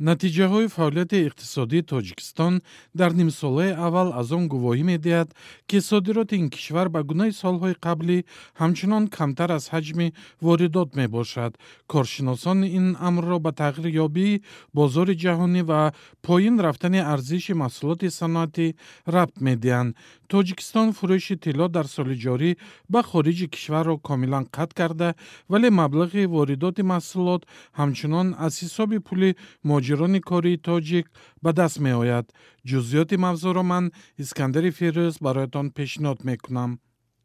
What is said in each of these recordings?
натиҷаҳои фаъолияти иқтисодии тоҷикистон дар нимсолаи аввал аз он гувоҳӣ медиҳад ки содироти ин кишвар ба гунаи солҳои қаблӣ ҳамчунон камтар аз ҳаҷми воридот мебошад. Коршиносон ин амрро ба тағйирёбии бозори ҷаҳонӣ ва поин рафтани арзиши маҳсулоти саноатӣ рабт медиҳанд. Тоҷикистон фурӯши тилло дар соли ҷорӣ ба хориҷи кишварро комилан қатъ карда вале маблағи воридоти маҳсулот ҳамчунон аз ҳисоби пули муҳоҷирони кории тоҷик ба даст меояд. Ҷузъиёти мавзӯъро ман искандари фирӯз бароятон пешниҳод мекунам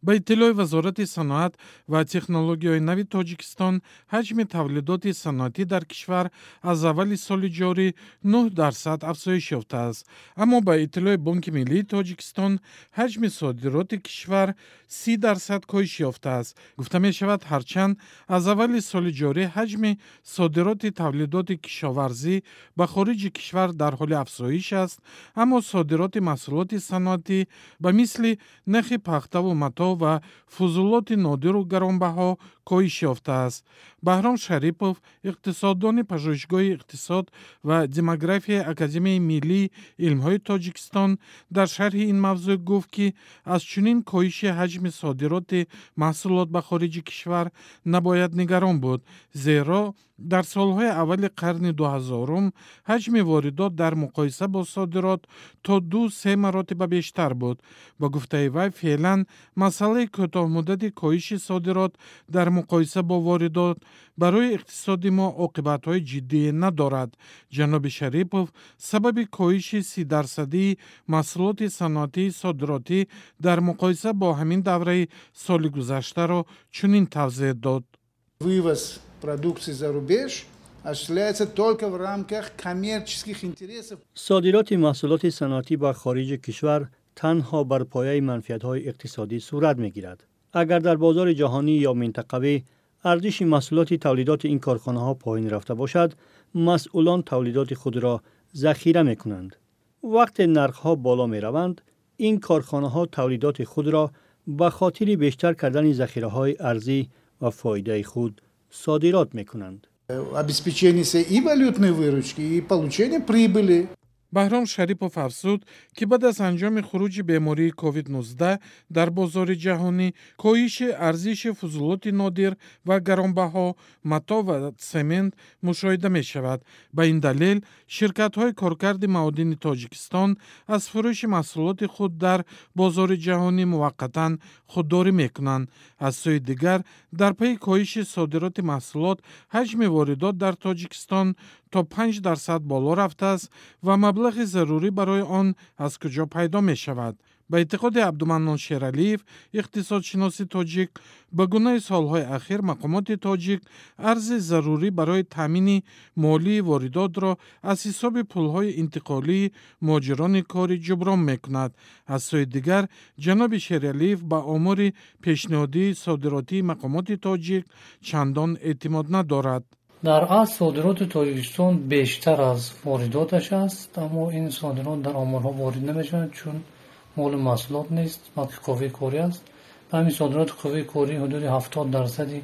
ба иттилои вазорати саноат ва технологияҳои нави тоҷикистон ҳаҷми тавлидоти саноатӣ дар кишвар аз аввали соли ҷорӣ 9 дарсад афзоиш ёфтааст аммо ба иттилои бонки миллии тоҷикистон ҳаҷми содироти кишвар си дарсад коҳиш ёфтааст гуфта мешавад ҳарчанд аз аввали соли ҷорӣ ҳаҷми содироти тавлидоти кишоварзӣ ба хориҷи кишвар дар ҳоли афзоиш аст. Аммо содироти маҳсулоти саноатӣ ба мисли нахи пахтаву матоъ ва фузулоти нодиру гаронбаҳо коҳиш ёфтааст баҳром шарипов иқтисоддони пажӯҳишгоҳи иқтисод ва демографияи академияи миллии илмҳои тоҷикистон дар шарҳи ин мавзӯъ гуфт ки аз чунин коҳиши ҳаҷми содироти маҳсулот ба хориҷи кишвар набояд нигарон буд зеро дар солҳои аввали қарни дуҳазорум ҳаҷми воридот дар муқоиса бо содирот то ду се маротиба бештар буд. Ба гуфтаи вай феълан масъалаи кӯтоҳмуддати коҳиши содирот дар муқоиса бо воридот барои иқтисоди мо оқибатҳои ҷиддие надорад. Ҷаноби шарипов сабаби коҳиши сидарсадии маҳсулоти саноатии содиротӣ дар муқоиса бо ҳамин давраи соли гузаштаро чунин тавзеҳ дод. Вывоз продукции за рубеж осуществляется только в рамках коммерческих интересов. Содироти маҳсулоти саноатӣ ба хориҷи кишвар танҳо бар пояи манфиатҳои иқтисодӣ сурат мегирад агар дар бозори ҷаҳонӣ ё минтақавӣ арзиши маҳсулоти тавлидоти ин корхонаҳо поин рафта бошад масъулон тавлидоти худро захира мекунанд вақте нархҳо боло мераванд ин корхонаҳо тавлидоти худро ба хотири бештар кардани захираҳои арзӣ ва фоидаи худ содирот мекунанд обеспечение и валютной выручки и получение прибыли баҳром шарипов афзуд ки баъд аз анҷоми хуруҷи бемории covid-19 дар бозори ҷаҳонӣ коҳиши арзиши фузулоти нодир ва гаронбаҳо матоъ ва семент мушоҳида мешавад. Ба ин далел ширкатҳои коркарди маодини тоҷикистон аз фурӯши маҳсулоти худ дар бозори ҷаҳонӣ муваққатан худдорӣ мекунанд. Аз сӯи дигар дар пайи коҳиши содироти маҳсулот ҳаҷми воридот дар тоҷикистон то панҷ дарсад боло рафтааст ва маблағи зарурӣ барои он аз куҷо пайдо мешавад. Ба эътиқоди абдуманнон шералиев иқтисодшиноси тоҷик ба гунаи солҳои ахир мақомоти тоҷик арзи зарурӣ барои таъмини молии воридотро аз ҳисоби пулҳои интиқолии муҳоҷирони корӣ ҷуброн мекунад. Аз сӯи дигар ҷаноби шералиев ба омори пешниҳодии содиротии мақомоти тоҷик чандон эътимод надорад дар асл содироти тоҷикистон бештар аз воридоташ аст аммо ин содирот дар оморҳо ворид намешавад чун моли маҳсулот нест балки қувваи корӣ аст. Ба ҳамин содироти қувваи корӣ ҳудуди ҳафтод дарсади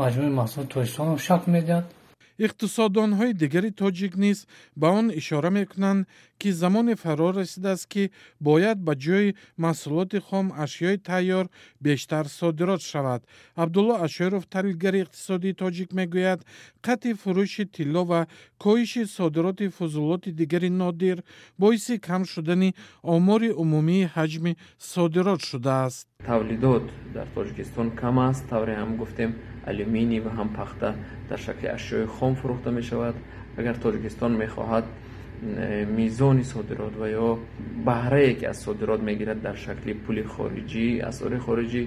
маҷмӯи маҳсулоти тоҷикистонро шак медиҳад иқтисоддонҳои дигари тоҷик низ ба он ишора мекунанд ки замоне фаро расидааст ки бояд ба ҷои маҳсулоти хом ашёи тайёр бештар содирот шавад. Абдулло ашёров таҳлилгари иқтисодии тоҷик мегӯяд қатъи фурӯши тилло ва коҳиши содироти фузулоти дигари нодир боиси кам шудани омори умумии ҳаҷми содирот шудааст. Тавлидот дар тоҷикистон кам аст. Тавре ҳам гуфтем алюминий ва ҳам пахта дар шакли ашёи хом фурӯхта мешавад агар тоҷикистон мехоҳад мизони содирот ва ё баҳрае ки аз содирот мегирад дар шакли пули хориҷӣ асъори хориҷӣ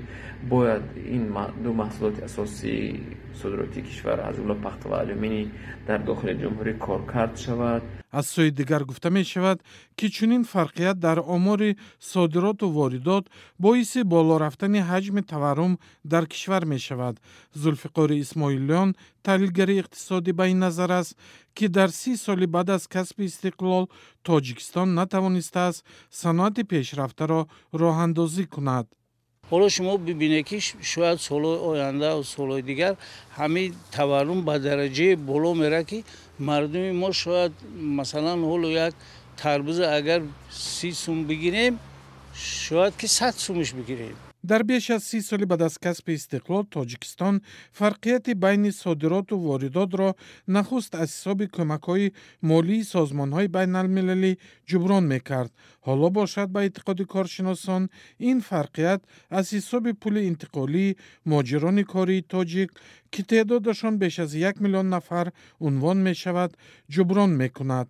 бояд ин ду маҳсулоти асосии содиротии кишвар аз ҷумла пахта ва алюминий дар дохили ҷумҳурӣ коркард шавад аз сӯи дигар гуфта мешавад ки чунин фарқият дар омори содироту воридот боиси боло рафтани ҳаҷми таваррум дар кишвар мешавад. Зулфиқори исмоилиён таҳлилгари иқтисодӣ ба ин назар аст ки дар си соли баъд аз касби истиқлол тоҷикистон натавонистааст саноати пешрафтаро роҳандозӣ кунад. Ҳоло шумо бибинед ки шояд солҳои оянда солҳои дигар ҳамин таваррум ба дараҷаи боло меравад ки мардуми мо шояд масалан ҳоло як тарбуза агар си сум бигирем шояд ки сад сумаш бигирем дар беш аз си соли баъд аз касби истиқлол тоҷикистон фарқияти байни содироту воридотро нахуст аз ҳисоби кӯмакҳои молии созмонҳои байналмилалӣ ҷуброн мекард. Ҳоло бошад ба эътиқоди коршиносон ин фарқият аз ҳисоби пули интиқолии муҳоҷирони кории тоҷик ки теъдодашон беш аз як миллион нафар унвон мешавад ҷуброн мекунад